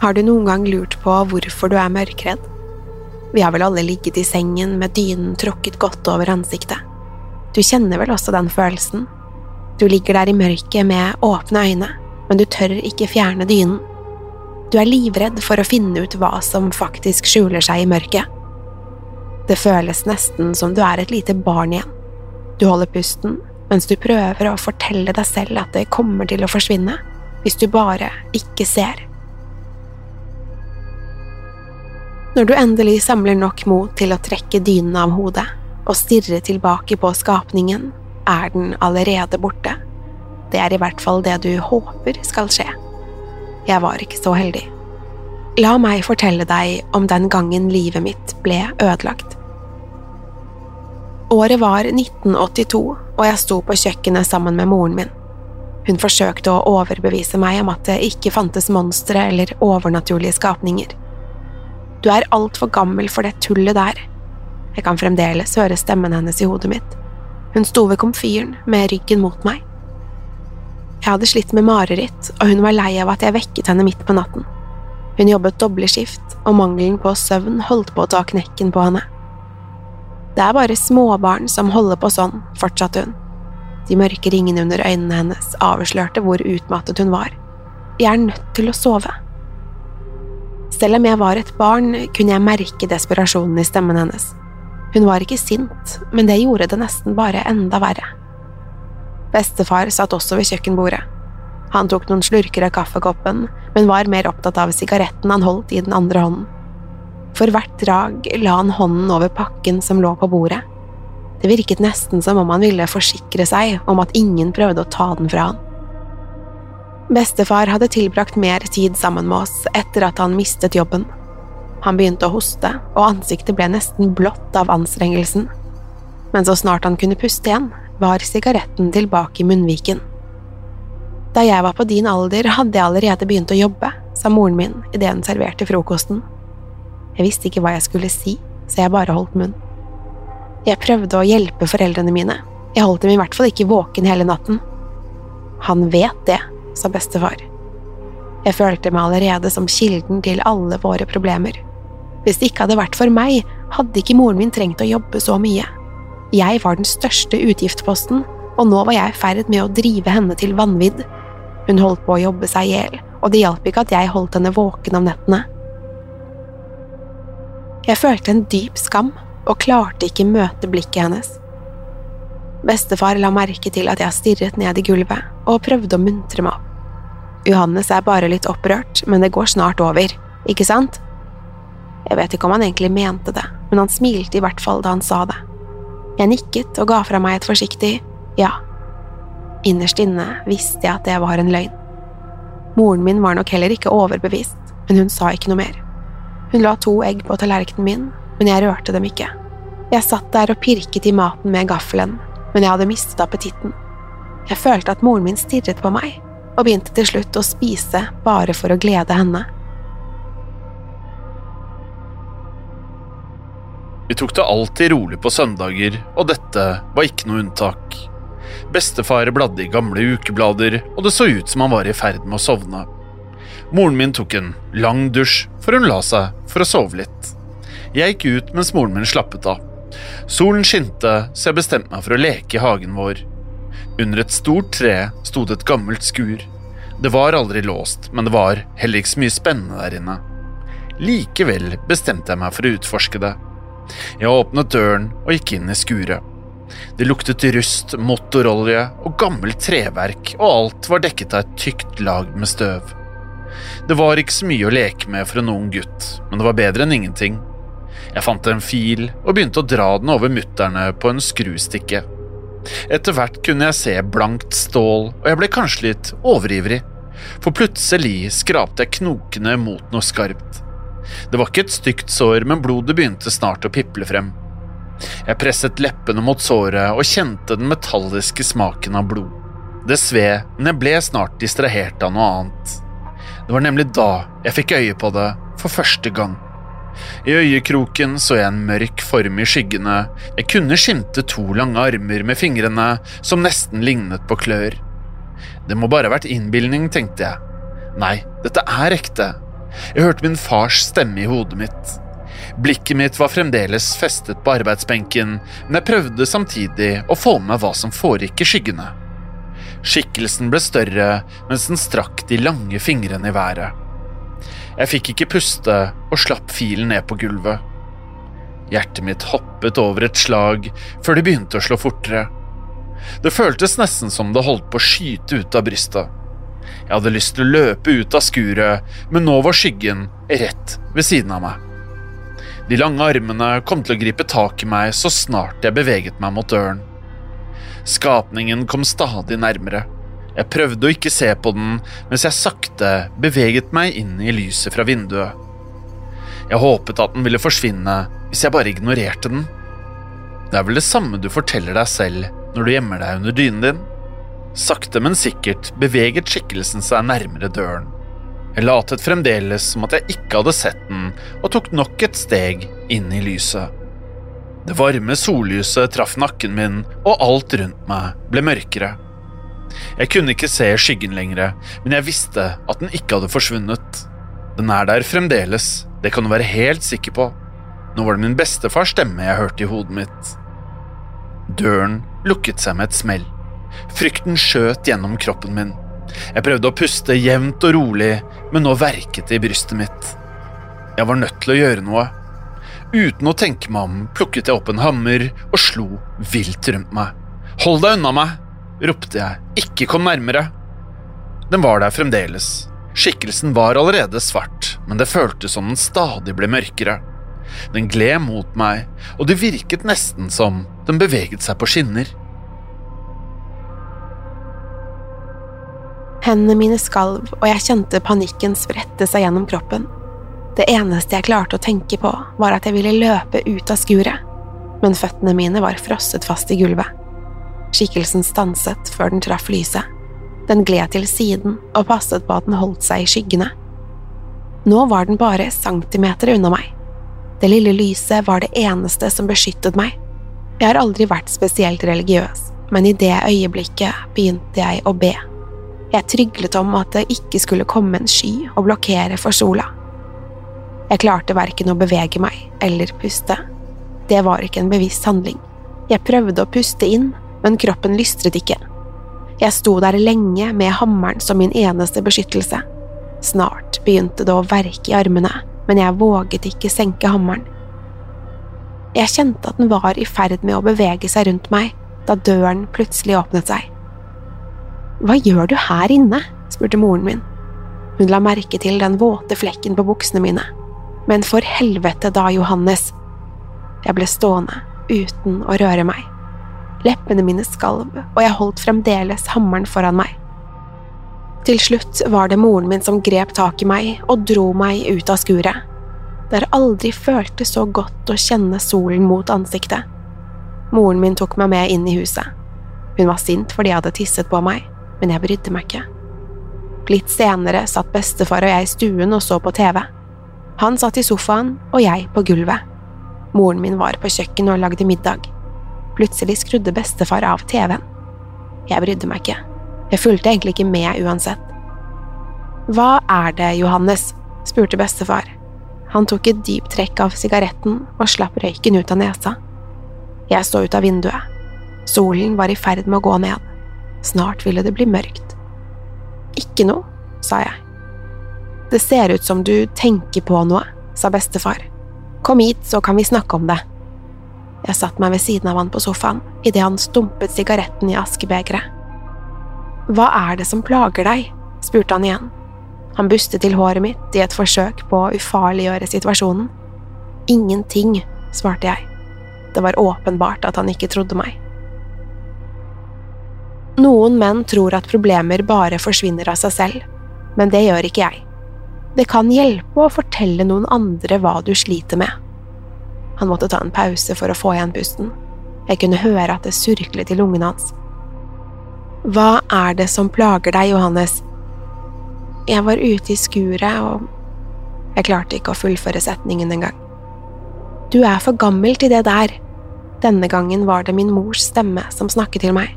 Har du noen gang lurt på hvorfor du er mørkredd? Vi har vel alle ligget i sengen med dynen tråkket godt over ansiktet. Du kjenner vel også den følelsen? Du ligger der i mørket med åpne øyne, men du tør ikke fjerne dynen. Du er livredd for å finne ut hva som faktisk skjuler seg i mørket. Det føles nesten som du er et lite barn igjen. Du holder pusten mens du prøver å fortelle deg selv at det kommer til å forsvinne, hvis du bare ikke ser. Når du endelig samler nok mot til å trekke dynen av hodet og stirre tilbake på skapningen, er den allerede borte. Det er i hvert fall det du håper skal skje. Jeg var ikke så heldig. La meg fortelle deg om den gangen livet mitt ble ødelagt. Året var 1982, og jeg sto på kjøkkenet sammen med moren min. Hun forsøkte å overbevise meg om at det ikke fantes monstre eller overnaturlige skapninger. Du er altfor gammel for det tullet der. Jeg kan fremdeles høre stemmen hennes i hodet mitt. Hun sto ved komfyren med ryggen mot meg. Jeg hadde slitt med mareritt, og hun var lei av at jeg vekket henne midt på natten. Hun jobbet dobbeltskift, og mangelen på søvn holdt på å ta knekken på henne. Det er bare småbarn som holder på sånn, fortsatte hun. De mørke ringene under øynene hennes avslørte hvor utmattet hun var. Jeg er nødt til å sove. Selv om jeg var et barn, kunne jeg merke desperasjonen i stemmen hennes. Hun var ikke sint, men det gjorde det nesten bare enda verre. Bestefar satt også ved kjøkkenbordet. Han tok noen slurker av kaffekoppen, men var mer opptatt av sigaretten han holdt i den andre hånden. For hvert drag la han hånden over pakken som lå på bordet. Det virket nesten som om han ville forsikre seg om at ingen prøvde å ta den fra han. Bestefar hadde tilbrakt mer tid sammen med oss etter at han mistet jobben. Han begynte å hoste, og ansiktet ble nesten blått av anstrengelsen. Men så snart han kunne puste igjen, var sigaretten tilbake i munnviken. Da jeg var på din alder, hadde jeg allerede begynt å jobbe, sa moren min idet hun serverte frokosten. Jeg visste ikke hva jeg skulle si, så jeg bare holdt munn. Jeg prøvde å hjelpe foreldrene mine, jeg holdt dem i hvert fall ikke våken hele natten. Han vet det, sa bestefar. Jeg følte meg allerede som kilden til alle våre problemer. Hvis det ikke hadde vært for meg, hadde ikke moren min trengt å jobbe så mye. Jeg var den største utgiftsposten, og nå var jeg i ferd med å drive henne til vanvidd. Hun holdt på å jobbe seg i hjel, og det hjalp ikke at jeg holdt henne våken om nettene. Jeg følte en dyp skam og klarte ikke møte blikket hennes. Bestefar la merke til at jeg stirret ned i gulvet og prøvde å muntre meg opp. Johannes er bare litt opprørt, men det går snart over, ikke sant? Jeg vet ikke om han egentlig mente det, men han smilte i hvert fall da han sa det. Jeg nikket og ga fra meg et forsiktig ja. Innerst inne visste jeg at det var en løgn. Moren min var nok heller ikke overbevist, men hun sa ikke noe mer. Hun la to egg på tallerkenen min, men jeg rørte dem ikke. Jeg satt der og pirket i maten med gaffelen, men jeg hadde mistet appetitten. Jeg følte at moren min stirret på meg, og begynte til slutt å spise bare for å glede henne. Vi tok det alltid rolig på søndager, og dette var ikke noe unntak. Bestefar bladde i gamle ukeblader, og det så ut som han var i ferd med å sovne. Moren min tok en lang dusj, for hun la seg for å sove litt. Jeg gikk ut mens moren min slappet av. Solen skinte, så jeg bestemte meg for å leke i hagen vår. Under et stort tre sto det et gammelt skur. Det var aldri låst, men det var heller ikke så mye spennende der inne. Likevel bestemte jeg meg for å utforske det. Jeg åpnet døren og gikk inn i skuret. Det luktet rust, motorolje og gammelt treverk, og alt var dekket av et tykt lag med støv. Det var ikke så mye å leke med for en ung gutt, men det var bedre enn ingenting. Jeg fant en fil og begynte å dra den over mutterne på en skrustikke. Etter hvert kunne jeg se blankt stål, og jeg ble kanskje litt overivrig, for plutselig skrapte jeg knokene mot noe skarpt. Det var ikke et stygt sår, men blodet begynte snart å piple frem. Jeg presset leppene mot såret og kjente den metalliske smaken av blod. Det sved, men jeg ble snart distrahert av noe annet. Det var nemlig da jeg fikk øye på det for første gang. I øyekroken så jeg en mørk form i skyggene, jeg kunne skimte to lange armer med fingrene som nesten lignet på klør. Det må bare ha vært innbilning, tenkte jeg. Nei, dette er ekte. Jeg hørte min fars stemme i hodet mitt. Blikket mitt var fremdeles festet på arbeidsbenken, men jeg prøvde samtidig å få med hva som foregikk i skyggene. Skikkelsen ble større mens den strakk de lange fingrene i været. Jeg fikk ikke puste og slapp filen ned på gulvet. Hjertet mitt hoppet over et slag før det begynte å slå fortere. Det føltes nesten som det holdt på å skyte ut av brystet. Jeg hadde lyst til å løpe ut av skuret, men nå var skyggen rett ved siden av meg. De lange armene kom til å gripe tak i meg så snart jeg beveget meg mot døren. Skapningen kom stadig nærmere. Jeg prøvde å ikke se på den mens jeg sakte beveget meg inn i lyset fra vinduet. Jeg håpet at den ville forsvinne hvis jeg bare ignorerte den. Det er vel det samme du forteller deg selv når du gjemmer deg under dynen din? Sakte, men sikkert beveget skikkelsen seg nærmere døren. Jeg latet fremdeles som at jeg ikke hadde sett den, og tok nok et steg inn i lyset. Det varme sollyset traff nakken min, og alt rundt meg ble mørkere. Jeg kunne ikke se skyggen lenger, men jeg visste at den ikke hadde forsvunnet. Den er der fremdeles, det kan du være helt sikker på. Nå var det min bestefars stemme jeg hørte i hodet mitt. Døren lukket seg med et smell. Frykten skjøt gjennom kroppen min. Jeg prøvde å puste jevnt og rolig, men nå verket det i brystet mitt. Jeg var nødt til å gjøre noe. Uten å tenke meg om plukket jeg opp en hammer og slo vilt rundt meg. Hold deg unna meg! Ropte jeg, ikke kom nærmere. Den var der fremdeles. Skikkelsen var allerede svart, men det føltes som den stadig ble mørkere. Den gled mot meg, og det virket nesten som den beveget seg på skinner. Hendene mine skalv, og jeg kjente panikken sprette seg gjennom kroppen. Det eneste jeg klarte å tenke på, var at jeg ville løpe ut av skuret, men føttene mine var frosset fast i gulvet. Skikkelsen stanset før den traff lyset. Den gled til siden og passet på at den holdt seg i skyggene. Nå var den bare centimeter unna meg. Det lille lyset var det eneste som beskyttet meg. Jeg har aldri vært spesielt religiøs, men i det øyeblikket begynte jeg å be. Jeg tryglet om at det ikke skulle komme en sky og blokkere for sola. Jeg klarte verken å bevege meg eller puste. Det var ikke en bevisst handling. Jeg prøvde å puste inn, men kroppen lystret ikke. Jeg sto der lenge med hammeren som min eneste beskyttelse. Snart begynte det å verke i armene, men jeg våget ikke senke hammeren. Jeg kjente at den var i ferd med å bevege seg rundt meg da døren plutselig åpnet seg. Hva gjør du her inne? spurte moren min. Hun la merke til den våte flekken på buksene mine. Men for helvete da, Johannes! Jeg ble stående, uten å røre meg. Leppene mine skalv, og jeg holdt fremdeles hammeren foran meg. Til slutt var det moren min som grep tak i meg og dro meg ut av skuret. Det har aldri føltes så godt å kjenne solen mot ansiktet. Moren min tok meg med inn i huset. Hun var sint fordi jeg hadde tisset på meg, men jeg brydde meg ikke. Litt senere satt bestefar og jeg i stuen og så på TV. Han satt i sofaen og jeg på gulvet. Moren min var på kjøkkenet og lagde middag. Plutselig skrudde bestefar av TV-en. Jeg brydde meg ikke. Jeg fulgte egentlig ikke med uansett. Hva er det, Johannes? spurte bestefar. Han tok et dypt trekk av sigaretten og slapp røyken ut av nesa. Jeg så ut av vinduet. Solen var i ferd med å gå ned. Snart ville det bli mørkt. Ikke noe, sa jeg. Det ser ut som du tenker på noe, sa bestefar. Kom hit, så kan vi snakke om det. Jeg satte meg ved siden av han på sofaen idet han stumpet sigaretten i askebegeret. Hva er det som plager deg? spurte han igjen. Han bustet til håret mitt i et forsøk på å ufarliggjøre situasjonen. Ingenting, svarte jeg. Det var åpenbart at han ikke trodde meg. Noen menn tror at problemer bare forsvinner av seg selv, men det gjør ikke jeg. Det kan hjelpe å fortelle noen andre hva du sliter med. Han måtte ta en pause for å få igjen pusten. Jeg kunne høre at det surklet i lungene hans. Hva er det som plager deg, Johannes? Jeg var ute i skuret, og jeg klarte ikke å fullføre setningen engang. Du er for gammel til det der. Denne gangen var det min mors stemme som snakket til meg.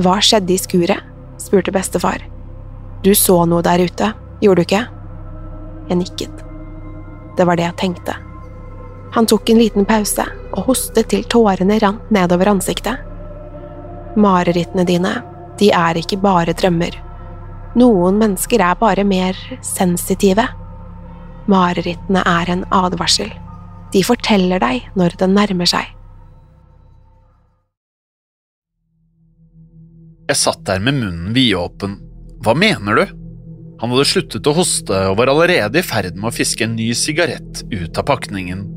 Hva skjedde i skuret? spurte bestefar. Du så noe der ute, gjorde du ikke? Jeg nikket. Det var det jeg tenkte. Han tok en liten pause og hostet til tårene rant nedover ansiktet. Marerittene dine, de er ikke bare drømmer. Noen mennesker er bare mer sensitive. Marerittene er en advarsel. De forteller deg når den nærmer seg. Jeg satt der med munnen vidåpen. Hva mener du? Han hadde sluttet å hoste og var allerede i ferd med å fiske en ny sigarett ut av pakningen.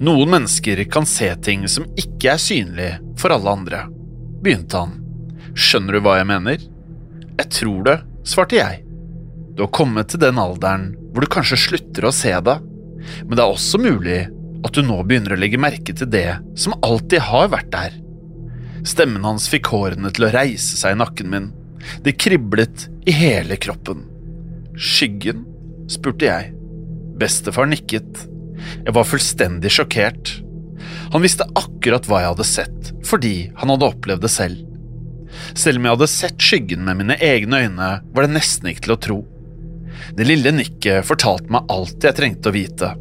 Noen mennesker kan se ting som ikke er synlig for alle andre, begynte han. Skjønner du hva jeg mener? Jeg tror det, svarte jeg. Du har kommet til den alderen hvor du kanskje slutter å se det, men det er også mulig at du nå begynner å legge merke til det som alltid har vært der. Stemmen hans fikk hårene til å reise seg i nakken min. Det kriblet i hele kroppen. Skyggen? spurte jeg. Bestefar nikket. Jeg var fullstendig sjokkert. Han visste akkurat hva jeg hadde sett, fordi han hadde opplevd det selv. Selv om jeg hadde sett skyggen med mine egne øyne, var det nesten ikke til å tro. Det lille nikket fortalte meg alt jeg trengte å vite.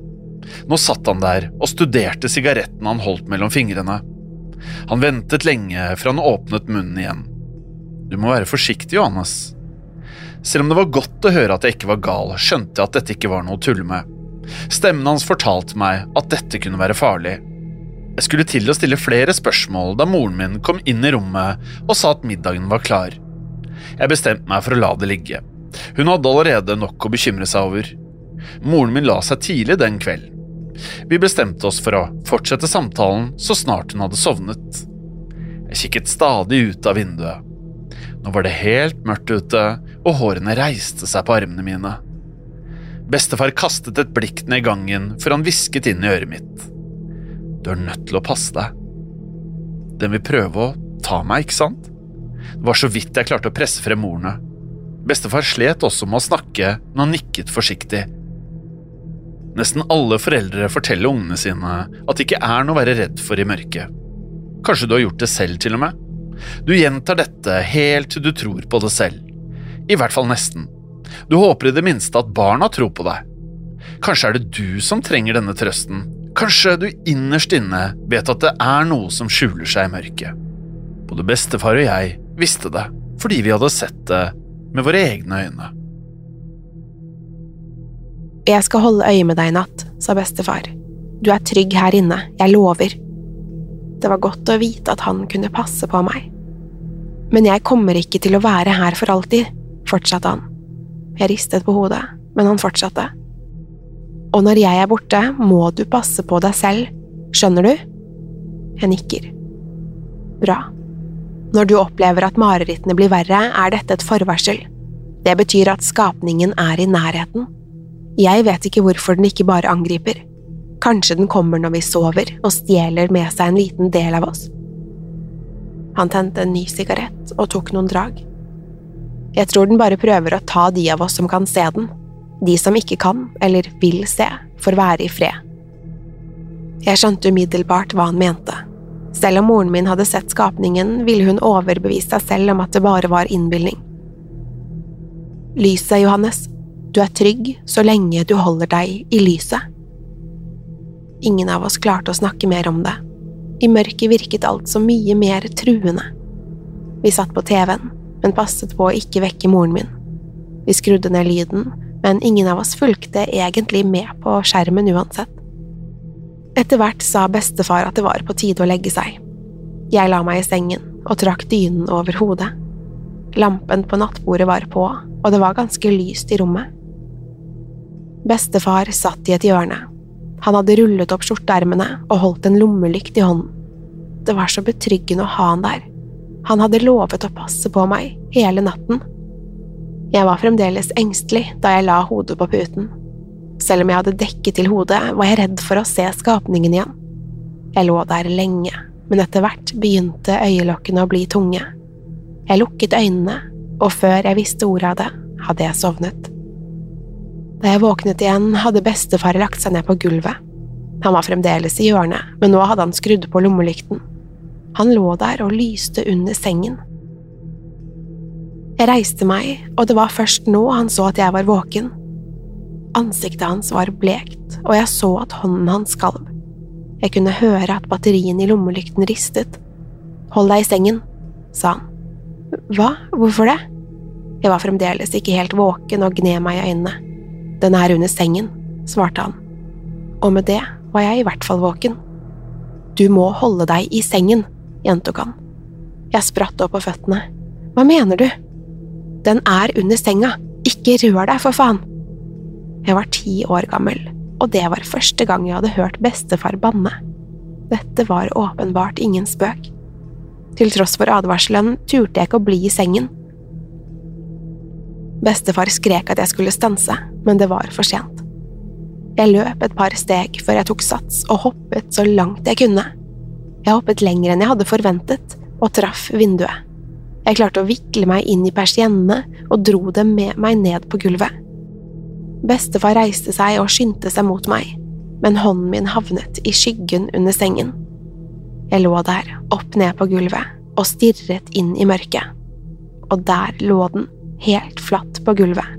Nå satt han der og studerte sigaretten han holdt mellom fingrene. Han ventet lenge før han åpnet munnen igjen. Du må være forsiktig, Johannes. Selv om det var godt å høre at jeg ikke var gal, skjønte jeg at dette ikke var noe å tulle med. Stemmen hans fortalte meg at dette kunne være farlig. Jeg skulle til å stille flere spørsmål da moren min kom inn i rommet og sa at middagen var klar. Jeg bestemte meg for å la det ligge. Hun hadde allerede nok å bekymre seg over. Moren min la seg tidlig den kvelden. Vi bestemte oss for å fortsette samtalen så snart hun hadde sovnet. Jeg kikket stadig ut av vinduet. Nå var det helt mørkt ute, og hårene reiste seg på armene mine. Bestefar kastet et blikk ned gangen før han hvisket inn i øret mitt. Du er nødt til å passe deg. Den vil prøve å ta meg, ikke sant? Det var så vidt jeg klarte å presse frem ordene. Bestefar slet også med å snakke, men han nikket forsiktig. Nesten alle foreldre forteller ungene sine at det ikke er noe å være redd for i mørket. Kanskje du har gjort det selv, til og med? Du gjentar dette helt til du tror på det selv. I hvert fall nesten. Du håper i det minste at barna tror på deg. Kanskje er det du som trenger denne trøsten. Kanskje du innerst inne vet at det er noe som skjuler seg i mørket. Både bestefar og jeg visste det, fordi vi hadde sett det med våre egne øyne. Jeg skal holde øye med deg i natt, sa bestefar. Du er trygg her inne, jeg lover. Det var godt å vite at han kunne passe på meg. Men jeg kommer ikke til å være her for alltid, fortsatte han. Jeg ristet på hodet, men han fortsatte. Og når jeg er borte, må du passe på deg selv, skjønner du? Jeg nikker. Bra. Når du opplever at marerittene blir verre, er dette et forvarsel. Det betyr at skapningen er i nærheten. Jeg vet ikke hvorfor den ikke bare angriper. Kanskje den kommer når vi sover og stjeler med seg en liten del av oss. Han tente en ny sigarett og tok noen drag. Jeg tror den bare prøver å ta de av oss som kan se den, de som ikke kan eller vil se, får være i fred. Jeg skjønte umiddelbart hva han mente. Selv om moren min hadde sett skapningen, ville hun overbevise seg selv om at det bare var innbilning. Lyset, Johannes. Du er trygg så lenge du holder deg i lyset. Ingen av oss klarte å snakke mer om det. I mørket virket alt så mye mer truende. Vi satt på TV-en, men passet på å ikke vekke moren min. Vi skrudde ned lyden, men ingen av oss fulgte egentlig med på skjermen uansett. Etter hvert sa bestefar at det var på tide å legge seg. Jeg la meg i sengen og trakk dynen over hodet. Lampen på nattbordet var på, og det var ganske lyst i rommet. Bestefar satt i et hjørne. Han hadde rullet opp skjorteermene og holdt en lommelykt i hånden. Det var så betryggende å ha han der. Han hadde lovet å passe på meg hele natten. Jeg var fremdeles engstelig da jeg la hodet på puten. Selv om jeg hadde dekket til hodet, var jeg redd for å se skapningen igjen. Jeg lå der lenge, men etter hvert begynte øyelokkene å bli tunge. Jeg lukket øynene, og før jeg visste ordet av det, hadde jeg sovnet. Da jeg våknet igjen, hadde bestefar lagt seg ned på gulvet. Han var fremdeles i hjørnet, men nå hadde han skrudd på lommelykten. Han lå der og lyste under sengen. Jeg reiste meg, og det var først nå han så at jeg var våken. Ansiktet hans var blekt, og jeg så at hånden hans skalv. Jeg kunne høre at batteriene i lommelykten ristet. Hold deg i sengen, sa han. Hva, hvorfor det? Jeg var fremdeles ikke helt våken og gned meg i øynene. Den er under sengen, svarte han. Og med det var jeg i hvert fall våken. Du må holde deg i sengen, gjentok han. Jeg spratt opp på føttene. Hva mener du? Den er under senga, ikke rør deg, for faen! Jeg var ti år gammel, og det var første gang jeg hadde hørt bestefar banne. Dette var åpenbart ingen spøk. Til tross for advarselen turte jeg ikke å bli i sengen. Bestefar skrek at jeg skulle stanse, men det var for sent. Jeg løp et par steg før jeg tok sats og hoppet så langt jeg kunne. Jeg hoppet lenger enn jeg hadde forventet, og traff vinduet. Jeg klarte å vikle meg inn i persiennene og dro dem med meg ned på gulvet. Bestefar reiste seg og skyndte seg mot meg, men hånden min havnet i skyggen under sengen. Jeg lå der, opp ned på gulvet, og stirret inn i mørket. Og der lå den, helt flatt på gulvet.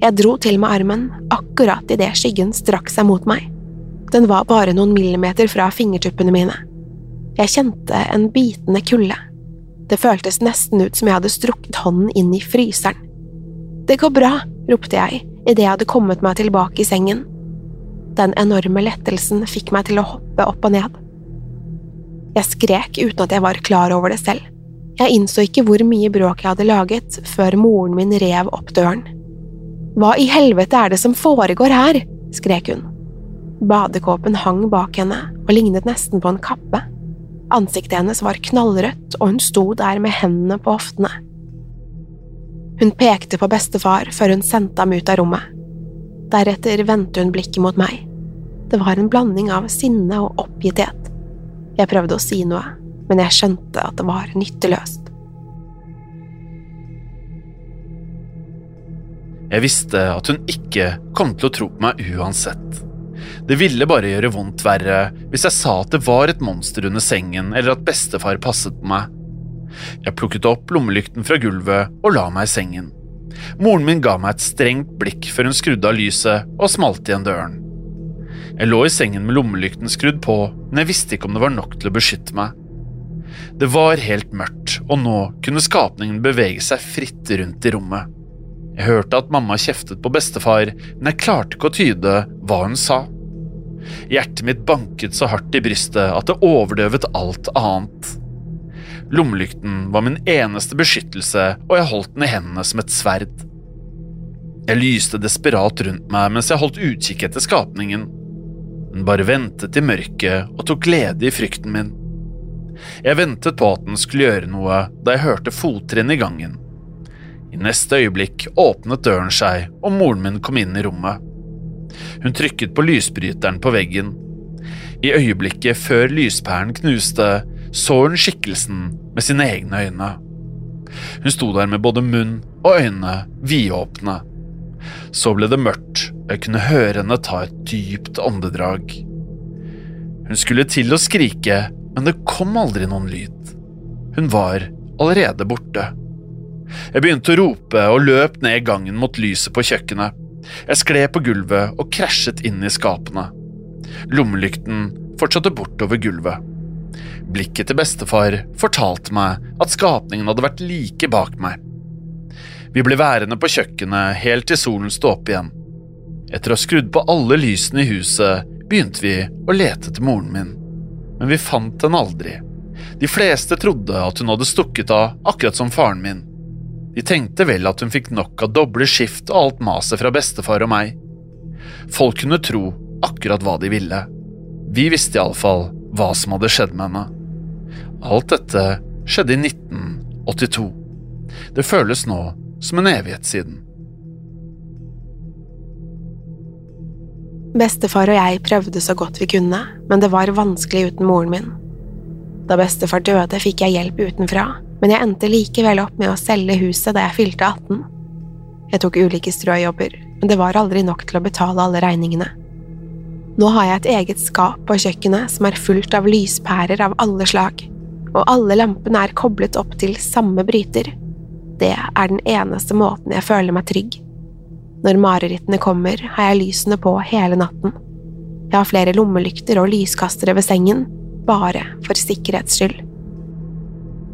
Jeg dro til med armen akkurat idet skyggen strakk seg mot meg. Den var bare noen millimeter fra fingertuppene mine. Jeg kjente en bitende kulde. Det føltes nesten ut som jeg hadde strukket hånden inn i fryseren. Det går bra, ropte jeg idet jeg hadde kommet meg tilbake i sengen. Den enorme lettelsen fikk meg til å hoppe opp og ned. Jeg skrek uten at jeg var klar over det selv. Jeg innså ikke hvor mye bråk jeg hadde laget, før moren min rev opp døren. Hva i helvete er det som foregår her? skrek hun. Badekåpen hang bak henne og lignet nesten på en kappe. Ansiktet hennes var knallrødt, og hun sto der med hendene på hoftene. Hun pekte på bestefar før hun sendte ham ut av rommet. Deretter vendte hun blikket mot meg. Det var en blanding av sinne og oppgitthet. Jeg prøvde å si noe, men jeg skjønte at det var nytteløst. Jeg visste at hun ikke kom til å tro på meg uansett. Det ville bare gjøre vondt verre hvis jeg sa at det var et monster under sengen eller at bestefar passet på meg. Jeg plukket opp lommelykten fra gulvet og la meg i sengen. Moren min ga meg et strengt blikk før hun skrudde av lyset og smalt igjen døren. Jeg lå i sengen med lommelykten skrudd på, men jeg visste ikke om det var nok til å beskytte meg. Det var helt mørkt, og nå kunne skapningen bevege seg fritt rundt i rommet. Jeg hørte at mamma kjeftet på bestefar, men jeg klarte ikke å tyde hva hun sa. Hjertet mitt banket så hardt i brystet at det overdøvet alt annet. Lommelykten var min eneste beskyttelse, og jeg holdt den i hendene som et sverd. Jeg lyste desperat rundt meg mens jeg holdt utkikk etter skapningen. Den bare ventet i mørket og tok glede i frykten min. Jeg ventet på at den skulle gjøre noe da jeg hørte fottrinn i gangen. I neste øyeblikk åpnet døren seg, og moren min kom inn i rommet. Hun trykket på lysbryteren på veggen. I øyeblikket før lyspæren knuste, så hun skikkelsen med sine egne øyne. Hun sto der med både munn og øyne vidåpne. Så ble det mørkt, og jeg kunne høre henne ta et dypt åndedrag. Hun skulle til å skrike, men det kom aldri noen lyd. Hun var allerede borte. Jeg begynte å rope og løp ned gangen mot lyset på kjøkkenet. Jeg skled på gulvet og krasjet inn i skapene. Lommelykten fortsatte bortover gulvet. Blikket til bestefar fortalte meg at skapningen hadde vært like bak meg. Vi ble værende på kjøkkenet helt til solen sto opp igjen. Etter å ha skrudd på alle lysene i huset, begynte vi å lete etter moren min. Men vi fant henne aldri. De fleste trodde at hun hadde stukket av, akkurat som faren min. De tenkte vel at hun fikk nok av doble skift og alt maset fra bestefar og meg. Folk kunne tro akkurat hva de ville. Vi visste iallfall hva som hadde skjedd med henne. Alt dette skjedde i 1982. Det føles nå som en evighet siden. Bestefar og jeg prøvde så godt vi kunne, men det var vanskelig uten moren min. Da bestefar døde, fikk jeg hjelp utenfra, men jeg endte likevel opp med å selge huset da jeg fylte 18. Jeg tok ulike strøjobber, men det var aldri nok til å betale alle regningene. Nå har jeg et eget skap på kjøkkenet som er fullt av lyspærer av alle slag, og alle lampene er koblet opp til samme bryter. Det er den eneste måten jeg føler meg trygg. Når marerittene kommer, har jeg lysene på hele natten. Jeg har flere lommelykter og lyskastere ved sengen, bare for sikkerhets skyld.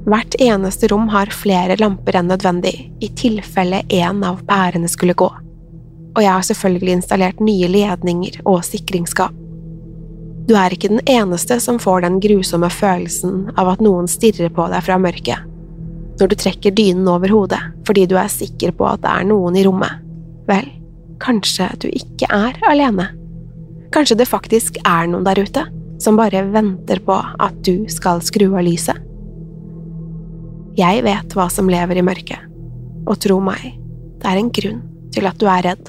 Hvert eneste rom har flere lamper enn nødvendig, i tilfelle en av pærene skulle gå. Og jeg har selvfølgelig installert nye ledninger og sikringsskap. Du er ikke den eneste som får den grusomme følelsen av at noen stirrer på deg fra mørket. Når du trekker dynen over hodet fordi du er sikker på at det er noen i rommet. Vel, kanskje du ikke er alene. Kanskje det faktisk er noen der ute som bare venter på at du skal skru av lyset. Jeg vet hva som lever i mørket, og tro meg, det er en grunn til at du er redd.